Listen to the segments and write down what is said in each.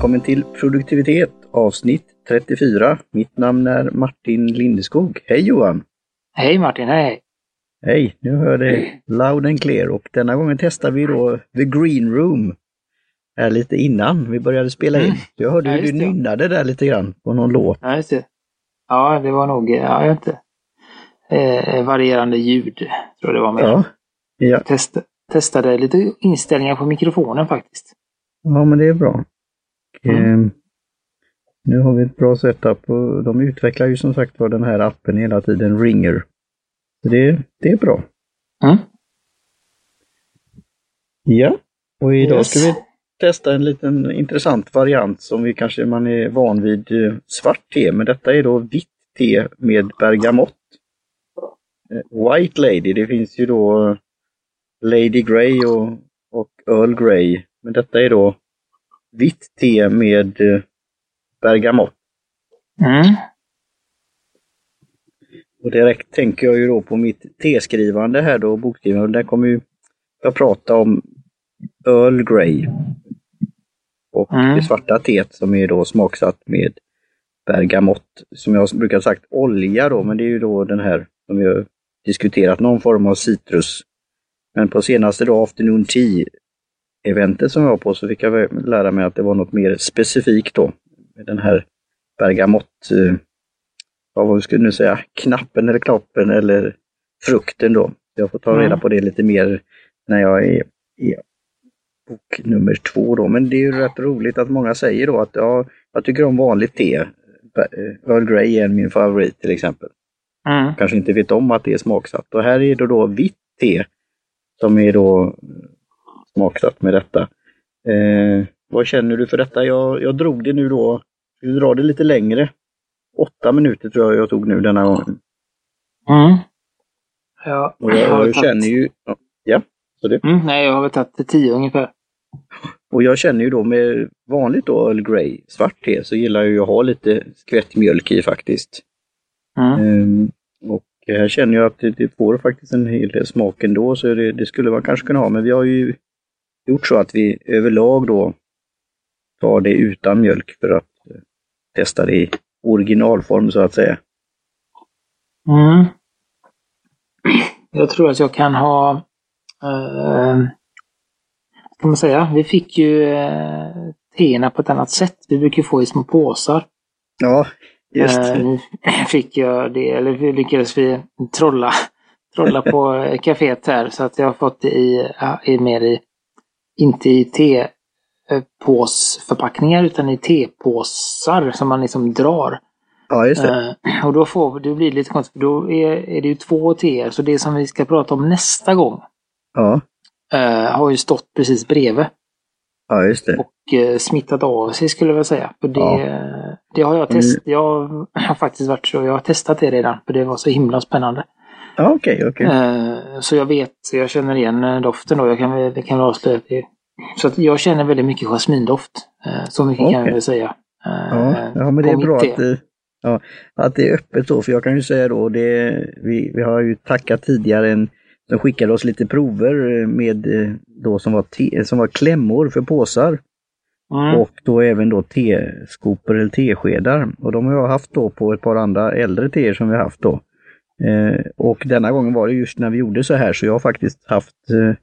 Välkommen till Produktivitet avsnitt 34. Mitt namn är Martin Lindeskog. Hej Johan! Hej Martin, hej! Hej! Nu hör det loud and clear och denna gången testar vi då The Green Room. Här lite innan vi började spela in. Mm. Jag hörde Ja, hur du nynnade där lite grann på någon låt. Ja, just det. Ja, det var nog, ja, jag vet inte. Eh, varierande ljud, tror jag det var med. Ja. Ja, Test, testade lite inställningar på mikrofonen faktiskt. ja men det är bra. Mm. eh, nu har vi ett bra setup och de utvecklar ju som sagt var den här appen hela tiden, Ringer. Så det, det är bra. Mm. Ja, och idag Yes. ska vi testa en liten intressant variant som vi kanske man är van vid eh, svart te, men detta är då vitt te med bergamott. Eh, White Lady, det finns ju då eh, Lady Grey och, och Earl Grey, men detta är då vitt te med eh, bergamott. Mm. Och direkt tänker jag ju då på mitt teskrivande här då, bokskrivande, där kommer ju jag prata om Earl Grey. Och Mm. det svarta teet som är då smaksatt med bergamott, som jag brukar sagt olja då, men det är ju då den här som vi har diskuterat, någon form av citrus. Men på senaste då afternoon tea eventet som jag var på så fick jag lära mig att det var något mer specifikt då. Med den här bergamott, eh, ja, vad skulle nu säga, knappen eller knoppen eller frukten då. Jag får ta reda på det lite mer när jag är i bok nummer två då. Men det är ju rätt roligt att många säger då att ja, jag tycker om vanligt te. Eh, Earl Grey är min favorit till exempel. Mm. Kanske inte vet om att det är smaksatt. Och här är det då vitt te som är då smaksatt med detta. Eh, vad känner du för detta? Jag, jag drog det nu då, vi drar det lite längre. Åtta minuter tror jag jag tog nu denna gången. Mm. Ja, Och jag, jag tagit- känner ju, ja, ja, så det. Mm, nej, jag har väl tagit tio ungefär. Och jag känner ju då med vanligt då Earl Grey, svart te, så gillar jag ju att ha lite skvätt mjölk i faktiskt. Mm. Ehm, och här känner jag att det, det får faktiskt en hel del smak ändå, så det, det skulle man kanske kunna ha. Men vi har ju gjort så att vi överlag då tar det utan mjölk för att eh, testa det i originalform så att säga. Mm. Jag tror att jag kan ha... Eh, ska man säga? Vi fick ju eh, teerna på ett annat sätt. Vi brukar få i små påsar. Ja, just Eh, det. nu fick jag det, eller vi lyckades vi trolla, trolla på eh, kaféet här så att jag har fått det i, i mer i, inte i tepåsförpackningar utan i tepåsar som man liksom drar. Ja, just det. Eh, och då, får, då blir det lite konstigt, då är, är det ju två teer. Så det som vi ska prata om nästa gång Ja, eh, har ju stått precis bredvid ja just det. och eh, smittat av sig skulle jag vilja säga. För det, Ja. det har jag Mm. testat. Jag har faktiskt varit så, jag har testat det redan för det var så himla spännande. Okej, okej. Eh, Så jag vet, jag känner igen eh, doften då. Jag kan, väl- det kan väl avslöja det Så att jag känner väldigt mycket jasmindoft. Eh, Så mycket kan jag väl säga. Eh, Ja, ja men det är bra att det, ja, att det är öppet då, för jag kan ju säga då, det, vi, vi har ju tackat tidigare en som skickade oss lite prover med eh, då som var, te, som var klämmor för påsar Mm. och då även då teskopor eller teskedar. Och de har jag haft då på ett par andra äldre teer som vi har haft då. Eh, och denna gången var det just när vi gjorde så här så jag har faktiskt haft eh,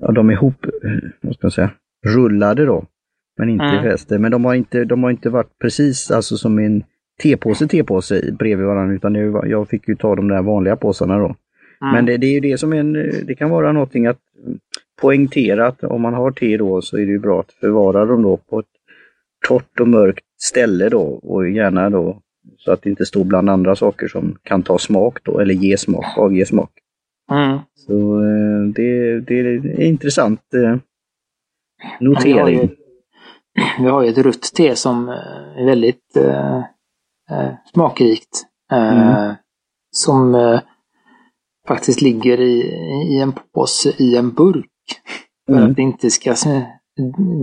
ja, de ihop, eh, vad ska jag säga, rullade då. Men inte Mm. fäste. Men de har inte, de har inte varit precis alltså som en tepåse tepåse bredvid varandra utan det jag fick ju ta de där vanliga påsarna då. Mm. Men det, det är ju det som en, det kan vara någonting att poängtera att om man har te då så är det ju bra att förvara dem då på ett torrt och mörkt ställe då och gärna då så att det inte står bland andra saker som kan ta smak då eller ge smak, avge smak. Mm. Så eh, det, det är intressant eh, Men Vi har, notering. ju, vi har ju ett rött te som eh, är väldigt eh, smakrikt. Mm. Som faktiskt ligger i, i en påse i en burk. För Mm. att det inte ska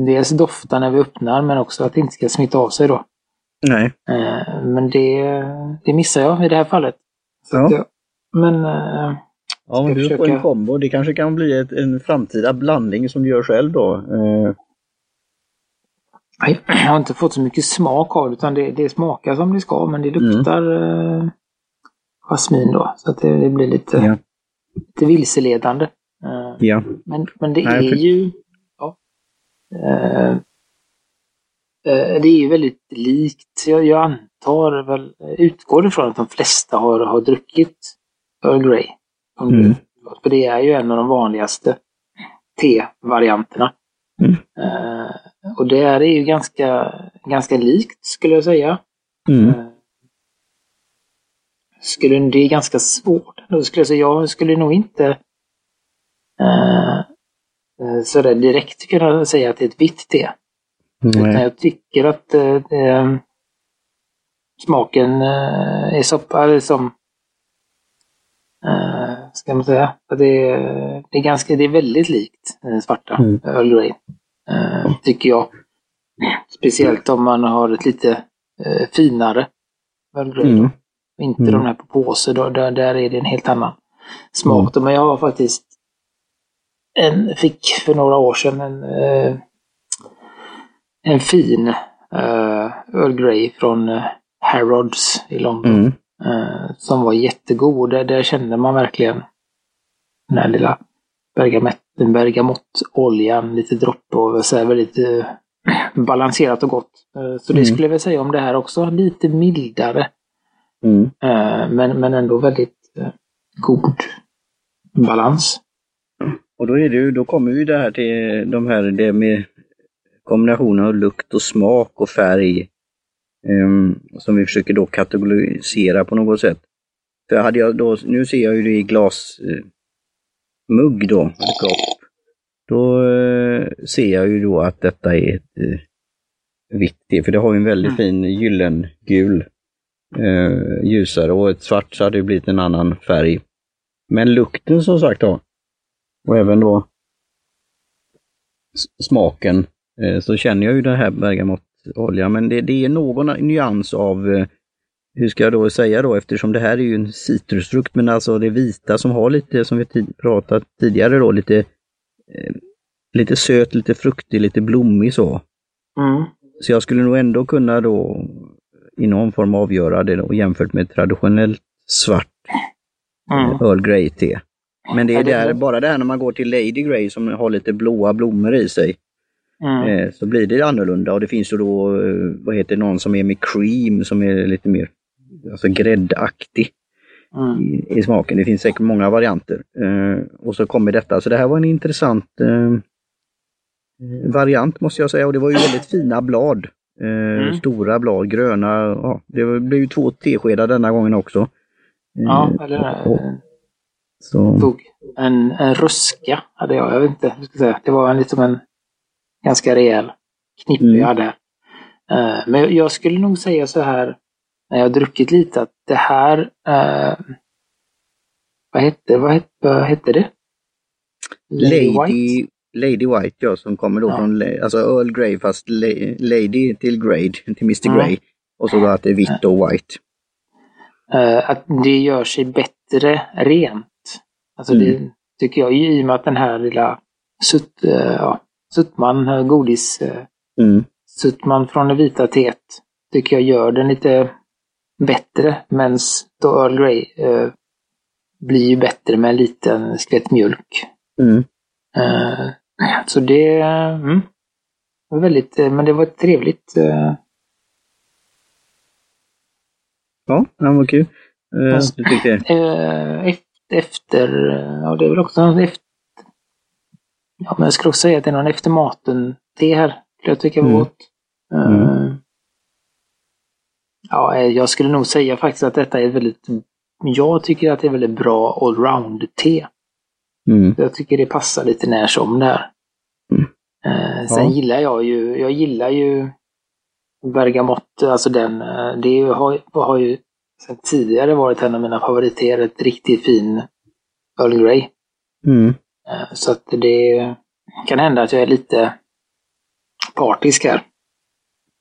dels dofta när vi öppnar men också att det inte ska smitta av sig då. Nej. Eh, men det, det missar jag i det här fallet. Ja. jag, men eh, Ja, men Ska du får försöka- en kombo. Det kanske kan bli ett, en framtida blandning som du gör själv då. Eh, Jag har inte fått så mycket smak av det, utan det, det smakar som det ska, men det luktar mm. eh, jasmin då. Så att det, det blir lite, ja. lite vilseledande. Eh, ja. Men, men det Nej, är för... ju... Ja, eh, eh, det är ju väldigt likt. Jag, jag antar väl, utgår ifrån att de flesta har, har druckit Earl Grey. Mm. För det är ju en av de vanligaste te-varianterna. Mm. Uh, och det är ju ganska, ganska likt skulle jag säga. Mm. Uh, skulle, det är ganska svårt. Då skulle jag, säga, jag skulle nog inte uh, sådär direkt kunna säga att det är ett vitt te. Utan jag tycker att uh, smaken är så pass som ska man säga. Det är, det är, ganska, det är väldigt likt den svarta mm. Earl Grey. Eh, tycker jag. Speciellt om man har ett lite eh, finare Earl Grey. Mm. Inte mm. de här på påse, då, där, där är det en helt annan smak. Mm. Men jag har faktiskt en, fick för några år sedan en, eh, en fin eh, Earl Grey från eh, Harrods i London. Mm. Eh, som var jättegod. Där, där kände man verkligen den här lilla bergamottoljan, lite droppe och så här väldigt eh, balanserat och gott. Så det mm. skulle jag väl säga om det här också. Lite mildare. Mm. Men, men ändå väldigt god balans. Och då är det då kommer vi det här till de här, det med kombinationen av lukt och smak och färg. Um, som vi försöker då kategorisera på något sätt. För hade jag då, nu ser jag ju det i glasmugg då, eller kopp. Då uh, ser jag ju då att detta är ett uh, vitt te, för det har ju en väldigt mm. fin gyllengul uh, ljusare och ett svart så hade det blivit en annan färg. Men lukten som sagt då, och även då smaken, så känner jag ju det här bergamott olja, men det, det är någon nyans av, eh, hur ska jag då säga då, eftersom det här är ju en citrusfrukt, men alltså det vita som har lite, som vi pratat tidigare då, lite, eh, lite söt, lite fruktig, lite blommig så. Mm. Så jag skulle nog ändå kunna då i någon form avgöra det då jämfört med traditionellt svart mm. Earl Grey-te. Men det är där, bara det här när man går till Lady Grey som har lite blåa blommor i sig. Mm. Eh, så blir det annorlunda och det finns ju då, eh, vad heter någon som är med cream som är lite mer alltså gräddaktig mm. i, i, smaken. Det finns säkert många varianter. Eh, och så kommer detta, så det här var en intressant variant måste jag säga och det var ju väldigt fina blad. Mm. Stora blad, gröna. Ja, det blev ju två teskedar denna gången också. Ja, eller och, så. En, en ruska hade jag, jag vet inte, jag ska säga. det var en, liksom en ganska rejäl knippe mm. jag hade. Uh, men jag skulle nog säga så här, när jag druckit lite, att det här... Uh, vad hette, vad hette, vad hette det? Lady, White? Lady White, ja, som kommer då ja. från alltså Earl Grey fast Lady till Grade, till Mr Grey. Ja. Och så då att det är vitt och white. Uh, att det gör sig bättre rent. Alltså mm. det tycker jag, i och med att den här lilla sutt, uh, ja, Suttman, eh, godis. Eh, mm. Suttman från det vita teet tycker jag gör den lite bättre. Men då Earl Grey eh, blir ju bättre med en liten skvätt mjölk. Mm. Eh, så det mm, var väldigt, eh, men det var trevligt. Eh. Ja, det var kul. Eh, du tyckte? efter, ja det är väl också efter Ja, men jag skulle också säga att det är någon eftermaten-te här. Skulle jag tycka var mm. gott. Mm. Uh, ja, eh, jag skulle nog säga faktiskt att detta är väldigt... Jag tycker att det är väldigt bra allround-te. Mm. Jag tycker det passar lite när som där. Mm. Uh, sen ja. gillar jag ju, jag gillar ju Bergamott, alltså den, det har, har ju sen tidigare varit en av mina favoriter, ett riktigt fin Earl Grey. Mm. Eh, så att det kan hända att jag är lite partisk här.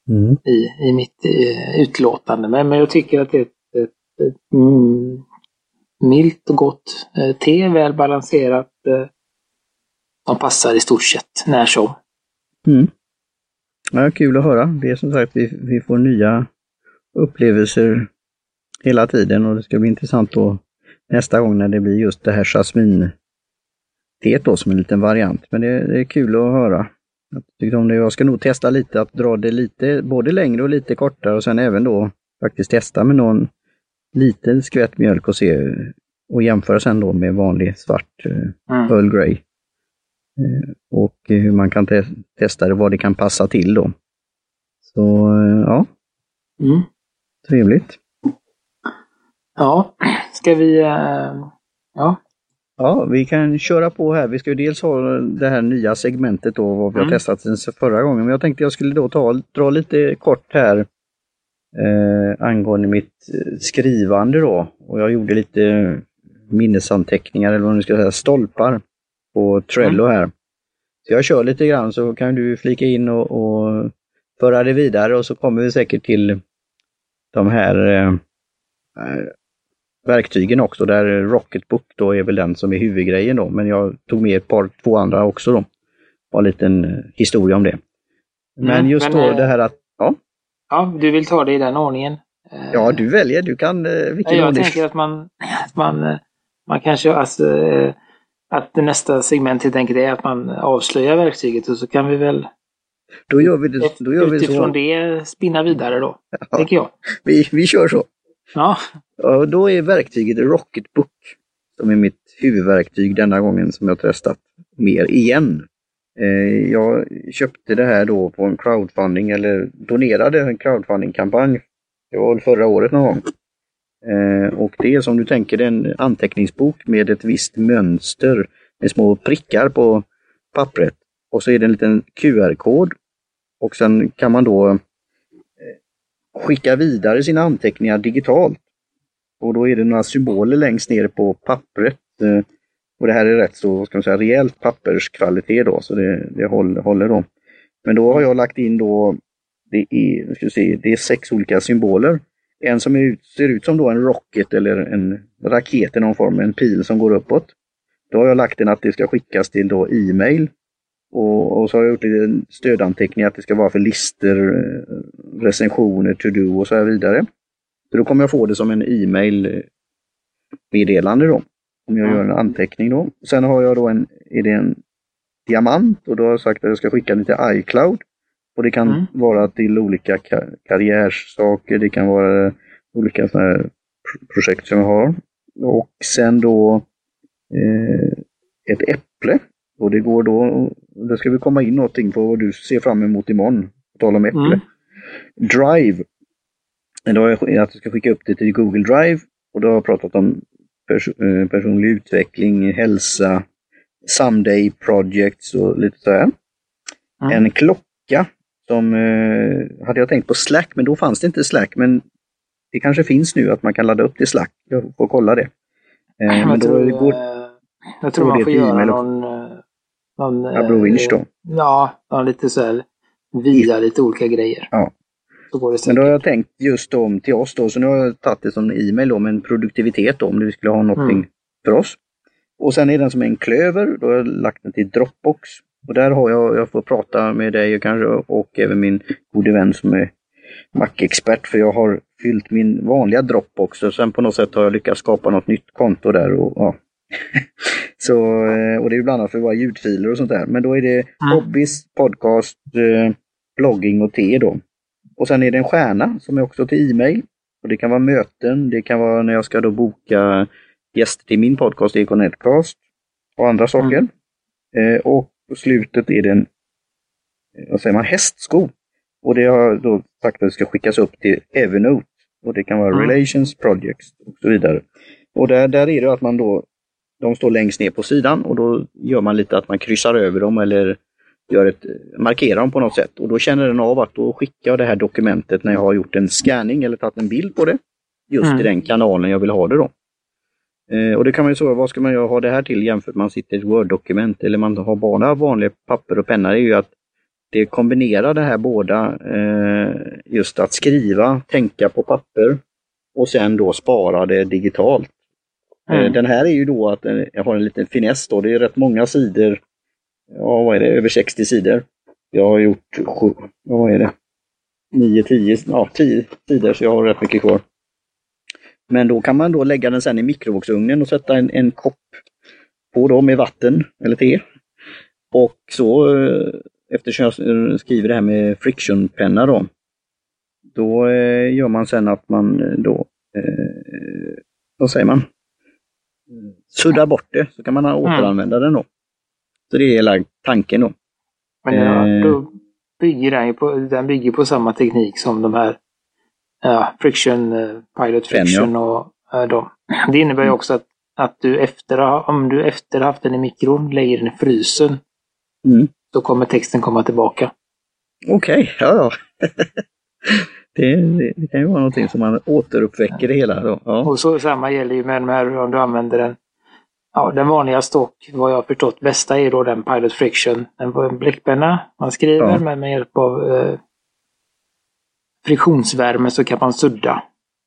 Mm. I, i mitt i, utlåtande. Men, men jag tycker att det är ett, ett, ett mm, milt och gott eh, te, väl balanserat. Eh, som passar i stort sett när som. Mm. Ja, kul att höra. Det är som sagt, vi, vi får nya upplevelser hela tiden och det ska bli intressant då nästa gång när det blir just det här jasmin teet då som en liten variant. Men det, det är kul att höra. Jag, tyckte om det. jag ska nog testa lite att dra det lite både längre och lite kortare och sen även då faktiskt testa med någon liten skvätt mjölk och se och jämföra sen då med vanlig svart eh, mm. Earl Grey. Eh, och hur man kan te testa det, vad det kan passa till då. Så eh, ja, mm. trevligt. Ja, ska vi... Ja. Ja, vi kan köra på här. Vi ska ju dels ha det här nya segmentet då, vad vi mm. har testat sen förra gången. Men jag tänkte jag skulle då ta, dra lite kort här eh, angående mitt skrivande då. Och jag gjorde lite minnesanteckningar eller vad man ska säga, stolpar på Trello mm. här. Så jag kör lite grann så kan du flika in och, och föra det vidare och så kommer vi säkert till de här eh, verktygen också där Rocketbook då är väl den som är huvudgrejen då. Men jag tog med ett par, två andra också då. Var en liten eh, historia om det. Men mm, just men, då eh, det här att, ja. Ja, du vill ta det i den ordningen? Ja, du väljer. Du kan vilken Jag ordning. tänker att man, att man, man kanske, alltså, att nästa segment helt enkelt är att man avslöjar verktyget och så kan vi väl då gör vi det, då gör vi utifrån så. det spinna vidare då, ja, tänker jag. Vi, vi kör så. Ja. Och då är verktyget Rocketbook som är mitt huvudverktyg denna gången som jag testat mer igen. Eh, jag köpte det här då på en crowdfunding eller donerade en crowdfundingkampanj. Det var väl förra året någon gång. Eh, och det är som du tänker en anteckningsbok med ett visst mönster med små prickar på pappret. Och så är det en liten QR-kod. Och sen kan man då skicka vidare sina anteckningar digitalt. Och då är det några symboler längst ner på pappret. Eh, och det här är rätt så, ska man säga, rejält papperskvalitet då, så det, det håller, håller då. Men då har jag lagt in då, det är, ska se, det är sex olika symboler. En som är, ser ut som då en rocket eller en raket i någon form, en pil som går uppåt. Då har jag lagt in att det ska skickas till då e-mail och, och, så har jag gjort en stödanteckning att det ska vara för lister, eh, recensioner, to-do och så vidare. Så då kommer jag få det som en e-mail eh, meddelande då. Om jag mm. gör en anteckning då. Sen har jag då en, är det en diamant och då har jag sagt att jag ska skicka den till iCloud. Och det kan mm. vara till olika kar karriärsaker, det kan vara olika såna projekt som jag har. Och sen då eh, ett äpple och det går då, då ska vi komma in någonting på vad du ser fram emot imorgon. På tal om Äpple. Mm. Drive. Då har jag att jag ska skicka upp det till Google Drive och då har jag pratat om pers eh, personlig utveckling, hälsa, Someday Projects och lite sådär. Mm. En klocka som eh, hade jag tänkt på Slack, men då fanns det inte Slack. Men det kanske finns nu att man kan ladda upp till Slack. Jag får kolla det. Eh, men då går, jag tror man får göra någon, någon, ja, Blue Winch då? Ja, lite så här via lite olika grejer. Ja. Men då har jag tänkt just om till oss då, så nu har jag tagit det som e-mail då, med produktivitet då, om du skulle ha någonting mm. för oss. Och sen är den som en klöver, då har jag lagt den till Dropbox. Och där har jag, jag får prata med dig kanske och även min gode vän som är Mac-expert för jag har fyllt min vanliga Dropbox och sen på något sätt har jag lyckats skapa något nytt konto där. Och, ja. så, eh, och det är bland annat för våra ljudfiler och sånt där. Men då är det mm. hobbies, podcast, eh, blogging och te då. Och sen är det en stjärna som är också till e-mail. Och Det kan vara möten, det kan vara när jag ska då boka gäster till min podcast Econetcast och andra saker. Mm. Och på slutet är det en vad säger man, hästsko. Och det har då sagt att det ska skickas upp till Evernote. Och det kan vara mm. Relations Projects och så vidare. Och där, där är det att man då, de står längst ner på sidan och då gör man lite att man kryssar över dem eller gör ett, markerar dem på något sätt. Och då känner den av att då skickar jag det här dokumentet när jag har gjort en scanning eller tagit en bild på det. Just mm. i den kanalen jag vill ha det då. Eh, och det kan man ju så, vad ska man göra, ha det här till jämfört med man sitter i ett Word-dokument eller man har bara vanliga papper och penna. Det är ju att det kombinerar det här båda, eh, just att skriva, tänka på papper och sen då spara det digitalt. Eh, mm. Den här är ju då att jag har en liten finess då, det är rätt många sidor, ja vad är det, över 60 sidor. Jag har gjort, vad är det? 9, 10, ja 10 sidor så jag har rätt mycket kvar. Men då kan man då lägga den sen i mikrovågsugnen och sätta en, en kopp på då med vatten eller te. Och så eh, eftersom jag skriver det här med frictionpenna då. Då eh, gör man sen att man eh, då, eh, vad säger man? Suddar bort det så kan man mm. återanvända den då. Så det är hela tanken då. Men ja, då bygger den, på, den bygger på samma teknik som de här ja, Friction, Pilot Friction Pen, ja. och äh, de. Det innebär ju mm. också att, att du efter, om du efter haft den i mikron lägger den i frysen. Mm. Då kommer texten komma tillbaka. Okej, okay, ja, ja. det, det, det, kan ju vara någonting som man återuppväcker det hela. Då. Ja. Och så samma gäller ju med de här om du använder den. Ja, den vanligaste och vad jag har förstått bästa är då den Pilot Friction. Den en bläckpenna man skriver ja. med, med hjälp av eh, friktionsvärme så kan man sudda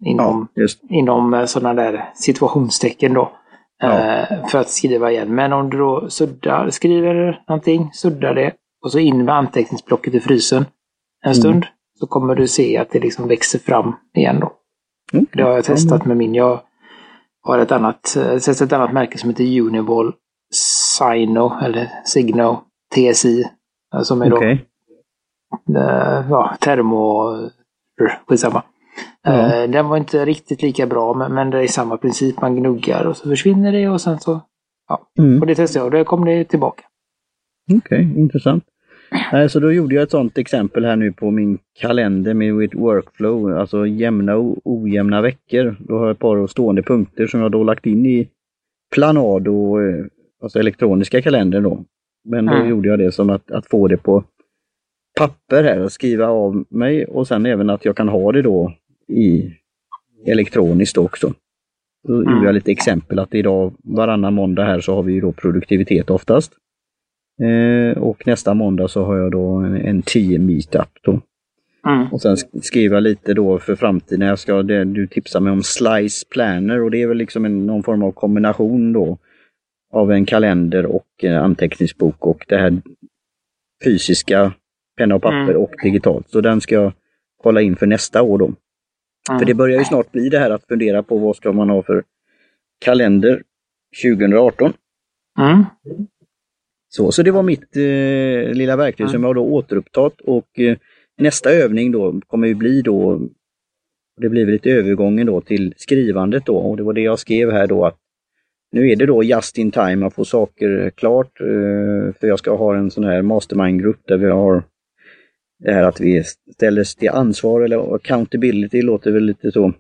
inom, ja, inom eh, sådana där situationstecken då. Ja. Eh, för att skriva igen. Men om du då suddar, skriver någonting, suddar det och så in med anteckningsblocket i frysen en stund. Mm. Så kommer du se att det liksom växer fram igen då. Mm. Det har jag testat med min. Jag har ett annat, eh, sett ett annat märke som heter Uniball Sino eller Signo TSI. Som är då okay. ja, termo... Skitsamma. Eh, den var inte riktigt lika bra, men, men det är samma princip. Man gnuggar och så försvinner det och sen så... Ja, mm. och det testade jag och då kom det tillbaka. Okej, okay, intressant. Så då gjorde jag ett sådant exempel här nu på min kalender med mitt workflow, alltså jämna och ojämna veckor. Då har jag ett par stående punkter som jag då lagt in i Planado, eh, alltså elektroniska kalendern då. Men då mm. gjorde jag det som att, att få det på papper här och skriva av mig och sen även att jag kan ha det då i elektroniskt också. Då mm. gjorde jag lite exempel att idag varannan måndag här så har vi då produktivitet oftast. Eh, och nästa måndag så har jag då en, en 10 meetup då. Mm. Och sen skriva lite då för framtiden. Jag ska, det, du tipsar mig om Slice Planner och det är väl liksom en, någon form av kombination då av en kalender och en anteckningsbok och det här fysiska penna och papper mm. och digitalt. Så den ska jag kolla in för nästa år då. Mm. För det börjar ju snart bli det här att fundera på vad ska man ha för kalender 2018. Mm. Så, så det var mitt eh, lilla verktyg mm. som jag då återupptagit och eh, nästa övning då kommer ju bli då, det blir väl lite övergången då till skrivandet då och det var det jag skrev här då att nu är det då just in time att få saker klart eh, för jag ska ha en sån här mastermind-grupp där vi har det här att vi ställer till ansvar eller accountability låter väl lite så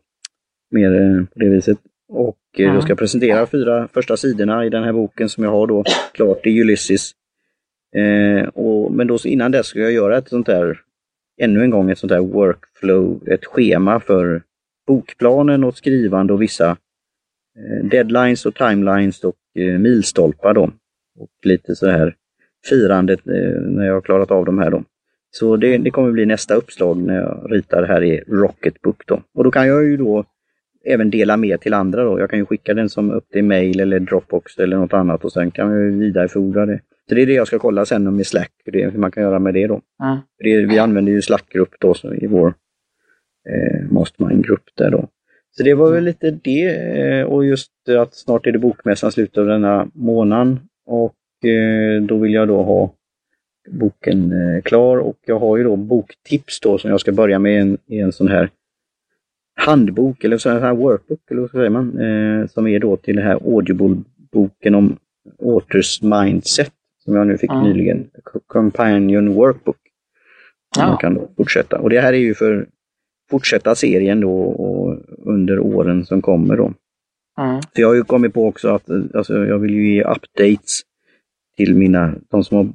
mer eh, på det viset. Och mm. jag ska presentera fyra första sidorna i den här boken som jag har då klart i Ulysses. Eh, och, men då innan dess ska jag göra ett sånt där, ännu en gång ett sånt där workflow, ett schema för bokplanen och skrivande och vissa eh, deadlines och timelines och eh, milstolpar då. Och lite så här firandet eh, när jag har klarat av de här då. Så det, det kommer bli nästa uppslag när jag ritar här i Rocketbook då. Och då kan jag ju då även dela med till andra då. Jag kan ju skicka den som upp till mail eller Dropbox eller något annat och sen kan vi vidarefordra det. Så det är det jag ska kolla sen med Slack, det, hur man kan göra med det då. Mm. Det, vi använder ju Slack-grupp då i vår eh, Mastermind-grupp där då. Så det var väl lite det eh, och just att snart är det bokmässan slutet av denna månaden och eh, då vill jag då ha boken eh, klar och jag har ju då boktips då som jag ska börja med en, i en sån här handbok eller sån här workbook eller vad säger man, eh, som är då till den här Audible-boken om Authors Mindset som jag nu fick mm. nyligen. Companion Workbook. Ja. Man kan då fortsätta. Och det här är ju för fortsätta serien då och under åren som kommer då. Mm. Så jag har ju kommit på också att alltså, jag vill ju ge updates till mina, de som har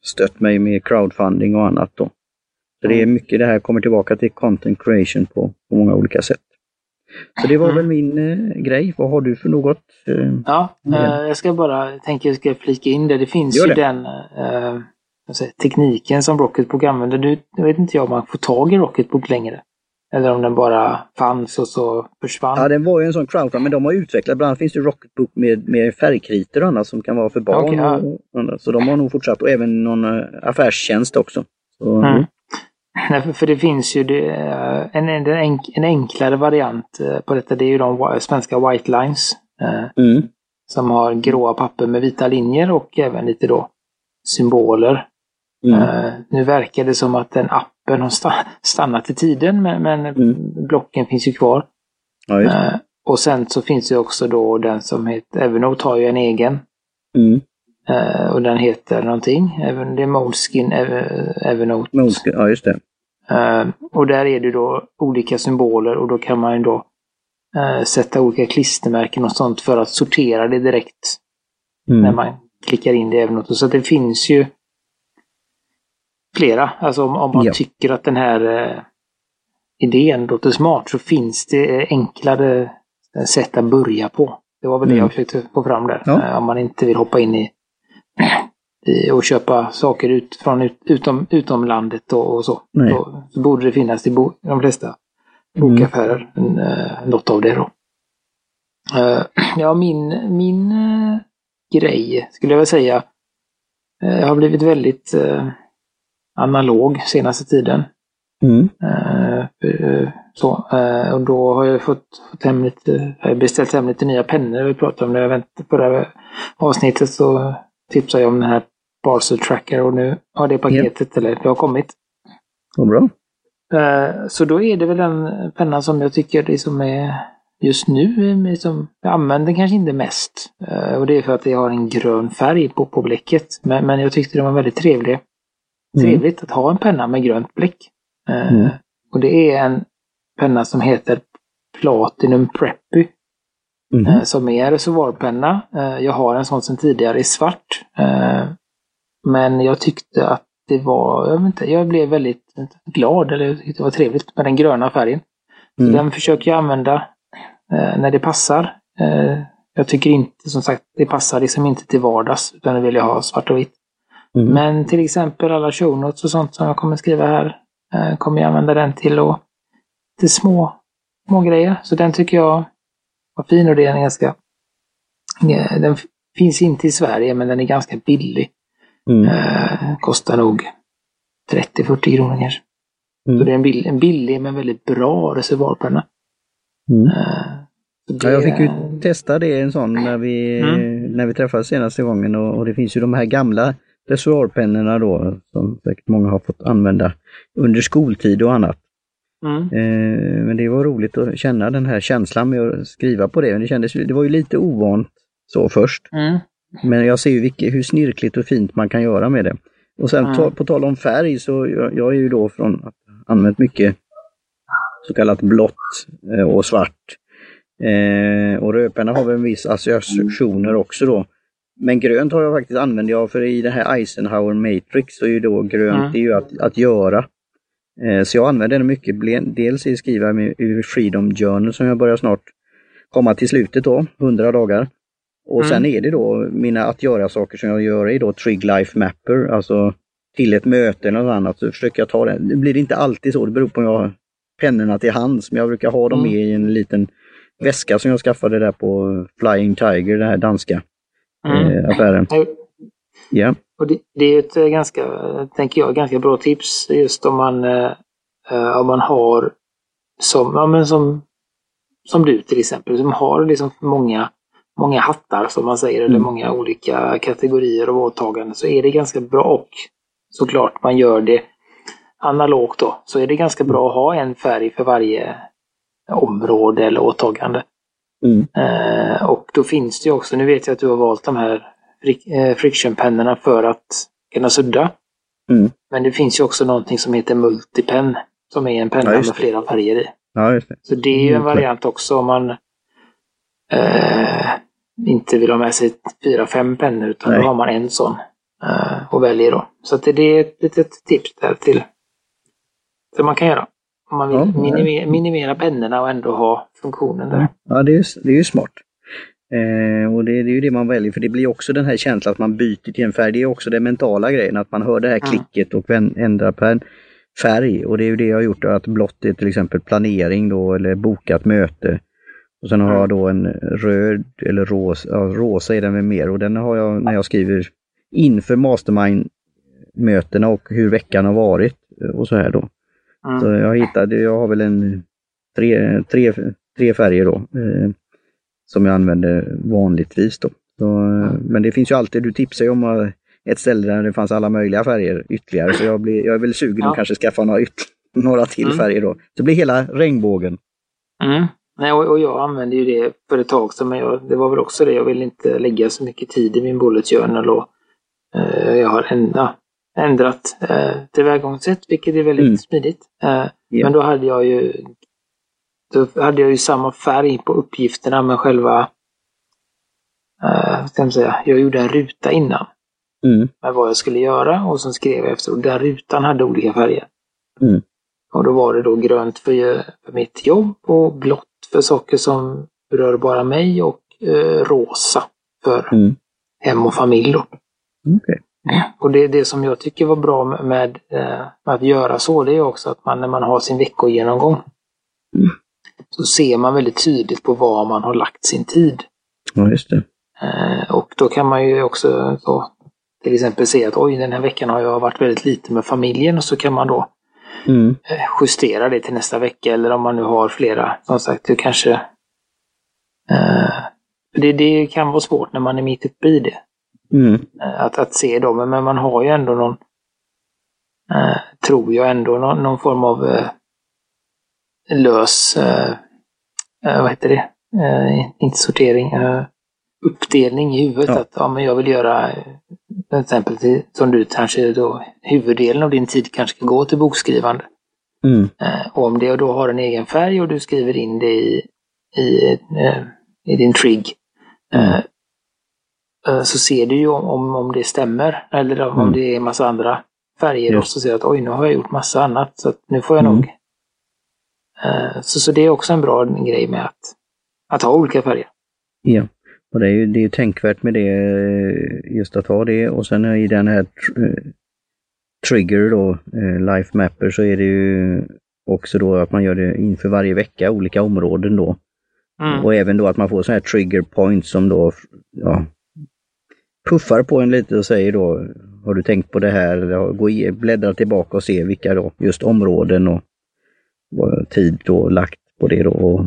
stött mig med crowdfunding och annat då. Så det är mm. mycket det här kommer tillbaka till content creation på, på många olika sätt. Så det var mm. väl min eh, grej. Vad har du för något? Eh, ja, eh, jag ska bara tänka jag ska flika in det. Det finns Gör ju det. den eh, säga, tekniken som Rocketbook använder. Nu vet inte jag om man får tag i Rocketbook längre. Eller om den bara fanns och så försvann. Ja, den var ju en sån crowdfund, men de har utvecklat, bland annat finns det Rocketbook med, med färgkritor och annat som kan vara för barn. Okay, ja. och, och, så de har nog fortsatt, och även någon uh, affärstjänst också. Så, mm. Nej, för det finns ju det, eh, en, en, en enklare variant eh, på detta. Det är ju de svenska White Lines. Mm. Som har gråa papper med vita linjer och även lite då symboler. Mm. nu verkar det som att den appen har stannat i tiden men, men mm. blocken finns ju kvar. Ja, och sen så finns det också då den som heter Evernote har ju en egen. Mm. Uh, och den heter någonting. Även, det är Moleskin Evernote. Moleskin, ja just det. Uh, och där är det då olika symboler och då kan man ju då uh, sätta olika klistermärken och sånt för att sortera det direkt. Mm. När man klickar in det i Evernote. Så det finns ju flera. Alltså om, om man ja. tycker att den här idén låter smart så finns det enklare sätt att börja på. Det var väl mm. det jag försökte få fram där. Ja. Om man inte vill hoppa in i och köpa saker ut, från ut, utom, utom landet och, och så. Då, så borde det finnas i bo, de flesta bokaffärer, mm. uh, något av det då. Uh, ja, min, min uh, grej skulle jag väl säga uh, har blivit väldigt uh, analog senaste tiden. Mm. så, och då har jag fått, fått hem lite, beställt hem lite nya pennor. Vi pratade om det jag förra avsnittet så tipsade jag om den här Parcel Tracker och nu har det paketet, yeah. eller det har kommit. Vad bra. Uh, så då är det väl den pennan som jag tycker det som är just nu, som jag använder kanske inte mest. Uh, och det är för att jag har en grön färg på, på bläcket. Men, men jag tyckte det var väldigt trevlig. Mm. Trevligt att ha en penna med grönt bläck. Uh, mm. Och det är en penna som heter Platinum Preppy. Mm. Som är en reservoarpenna. Jag har en sån sedan tidigare i svart. Men jag tyckte att det var, jag vet inte, jag blev väldigt glad, eller jag tyckte det var trevligt med den gröna färgen. Mm. den försöker jag använda eh, när det passar. Eh, jag tycker inte, som sagt, det passar liksom inte till vardags, utan det vill jag ha svart och vitt. Mm. Men till exempel alla show notes och sånt som jag kommer skriva här, eh, kommer jag använda den till och till små, små grejer. Så den tycker jag var fin och det är ganska, den finns inte i Sverige men den är ganska billig. Mm. Eh, kostar nog 30-40 kronor kanske. Mm. Så det är en, bill, en billig men väldigt bra reservoarpenna. Mm. Eh, ja, jag fick ju testa det en sån när vi, mm. när vi träffades senaste gången och, och, det finns ju de här gamla reservoarpennorna då som säkert många har fått använda under skoltid och annat. Mm. Eh, men det var roligt att känna den här känslan med att skriva på det. Men det, kändes, det var ju lite ovant så först. Mm. Men jag ser ju vilket, hur snirkligt och fint man kan göra med det. Och sen mm. på tal om färg så jag, jag är ju då från att använt mycket så kallat blått eh, och svart. Eh, och rödpenna har väl en viss associationer också då. Men grönt har jag faktiskt använt jag för i det här Eisenhower Matrix så är ju då grönt mm. det är ju att, att göra. Eh, så jag använder det mycket, dels i skriva med Freedom Journal som jag börjar snart komma till slutet då, 100 dagar. Och mm. sen är det då mina att göra-saker som jag gör är då Trig Life Mapper, alltså till ett möte eller något annat så försöker jag ta det. Det blir inte alltid så, det beror på om jag har pennorna till hands, men jag brukar ha dem mm. med i en liten väska som jag skaffade där på Flying Tiger, den här danska mm. eh, affären. Ja. Och det, det, är ett eh, ganska, tänker jag, ganska bra tips just om man, eh, eh, om man har som, ja, men som, som du till exempel, som har liksom många många hattar som man säger, eller mm. många olika kategorier av åtaganden, så är det ganska bra. Och såklart man gör det analogt då, så är det ganska bra att ha en färg för varje område eller åtagande. Mm. Eh, och då finns det ju också, nu vet jag att du har valt de här frictionpennorna för att kunna sudda. Mm. Men det finns ju också någonting som heter multipen, som är en penna ja, med flera färger i. Ja, det. Så det är ju en variant också om man eh, inte vill ha med sig fyra, fem pennor utan Nej. då har man en sån uh, och väljer då. Så att det är ett litet tips där till som man kan göra. Om man vill ja, minimera, minimera pennorna och ändå ha funktionen där. Ja, det är, det är ju smart. Eh, och det, det, är ju det man väljer, för det blir också den här känslan att man byter till en färg. Det är också den mentala grejen, att man hör det här klicket och ändrar på en färg och det är ju det jag har gjort, att blått är till exempel planering då eller bokat möte. Och sen har jag då en röd eller rosa, ja, rosa är den väl mer och den har jag när jag skriver inför mastermind-mötena och hur veckan har varit och så här då. Så jag hittade, jag har väl en tre, tre, tre färger då eh, som jag använder vanligtvis då. Så, mm. Men det finns ju alltid, du tipsar ju om eh, ett ställe där det fanns alla möjliga färger ytterligare så jag, blir, jag är väl sugen ja. att kanske skaffa några, några till mm. färger då. Så det blir hela regnbågen. Mm. Nej, och, och, jag använde ju det för ett tag sedan, men jag, det var väl också det. Jag vill inte lägga så mycket tid i min bullet journal och eh, jag har ja, ändrat eh, tillvägagångssätt, vilket är väldigt mm. smidigt. Eh, yeah. Men då hade jag ju då hade jag ju samma färg på uppgifterna men själva eh, ska jag, säga, jag gjorde en ruta innan. Mm. Med vad jag skulle göra och sen skrev jag efter och den rutan hade olika färger. Mm. Och då var det då grönt för, för mitt jobb och blått för saker som rör bara mig och eh, rosa för mm. hem och familj. Då. Okay. Och det är det som jag tycker var bra med, med, eh, att göra så, det är också att man när man har sin veckogenomgång. Så ser man väldigt tydligt på var man har lagt sin tid. Ja, just det. Eh, och då kan man ju också så, till exempel se att oj, den här veckan har jag varit väldigt lite med familjen och så kan man då mm. Eh, justera det till nästa vecka eller om man nu har flera, som sagt, det kanske eh, det, det kan vara svårt när man är mitt uppe i det. Mm. Eh, att, att se dem, men man har ju ändå någon, eh, tror jag ändå, någon, någon form av eh, lös, eh, eh vad heter det, eh, inte sortering, uppdelning i huvudet. Ja. Att ja, men jag vill göra, till exempel till, som du kanske då, huvuddelen av din tid kanske ska gå till bokskrivande. Mm. och om det då har en egen färg och du skriver in det i, i, i din trig, mm. Eh, så ser du ju om, om det stämmer. Eller om mm. det är en massa andra färger och så ser du att oj, nu har jag gjort massa annat. Så nu får jag mm. nog... Uh, så, så det är också en bra grej med att, att ha olika färger. Ja, och det är ju det är tänkvärt med det, just att ha det. Och sen i den här tr Trigger då, Life Mapper, så är det ju också då att man gör det inför varje vecka, olika områden då. Mm. Och även då att man får sådana här trigger points som då, ja, puffar på en lite och säger då, har du tänkt på det här? Gå i, bläddra tillbaka och se vilka då, just områden och tid då lagt på det då och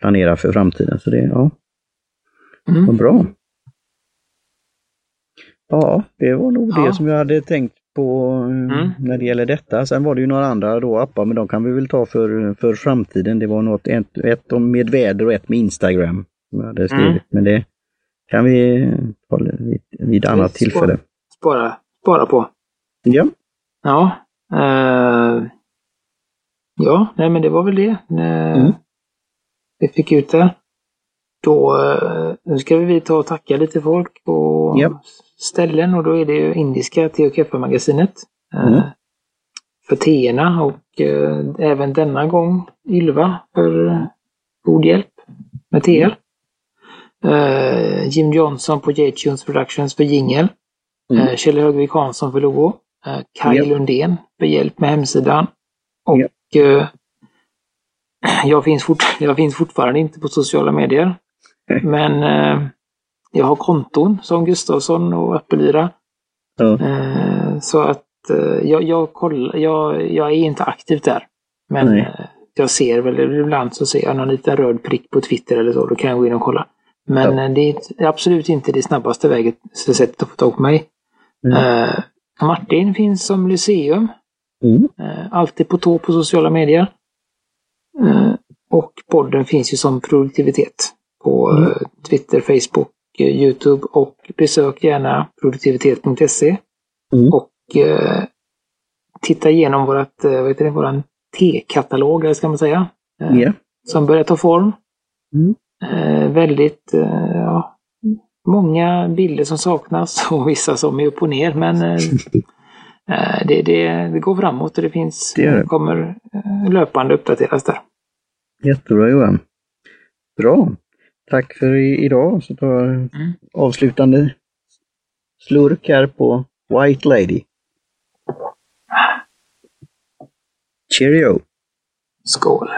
planera för framtiden. Så det, ja, mm. vad bra. Ja, det var nog ja. det som jag hade tänkt på mm. när det gäller detta. Sen var det ju några andra då appar, men de kan vi väl ta för, för framtiden. Det var något, ett, ett med väder och ett med Instagram. Som jag hade skrivit. Mm. Men det, kan vi ta vid, vid annat tillfälle. Spara, spara på. Ja. Ja. Uh, ja, nej men det var väl det. Uh, mm. Vi fick ut det. Då uh, nu ska vi ta och tacka lite folk på ja. ställen och då är det ju indiska te och kaffe-magasinet. Mm. För teerna och även denna gång Ylva för god hjälp med teer. Uh, Jim Johnson på J-Tunes Productions för jingel. Mm. Kjell Högvik Hansson för logo. Kaj yep. Lundén för hjälp med hemsidan. Och yep. jag, finns fort, jag finns fortfarande inte på sociala medier. Men jag har konton som Gustavsson och Äppellyra. så att jag, jag, kollar, jag, jag är inte aktiv där. Men jag ser väl ibland så ser jag någon liten röd prick på Twitter eller så. Då kan jag gå in och kolla. Men ja. det är absolut inte det snabbaste väget, sättet att få tag på mig. Mm. Martin finns som Lyceum. Mm. Uh, alltid på tå på sociala medier. Uh, och podden finns ju som produktivitet på mm. Twitter, Facebook, Youtube och besök gärna produktivitet.se. Mm. Och titta igenom vårat, vad heter det, våran T-katalog, ska man säga. Yeah. Som börjar ta form. Mm. Eh, väldigt, eh, ja, många bilder som saknas och vissa som är upp och ner. Men eh, eh, det, det, det, går framåt och det finns, det det. kommer eh, löpande uppdateras där. Jättebra Johan. Bra. Tack för idag. Så tar mm. avslutande slurk här på White Lady. Cheerio! Skål!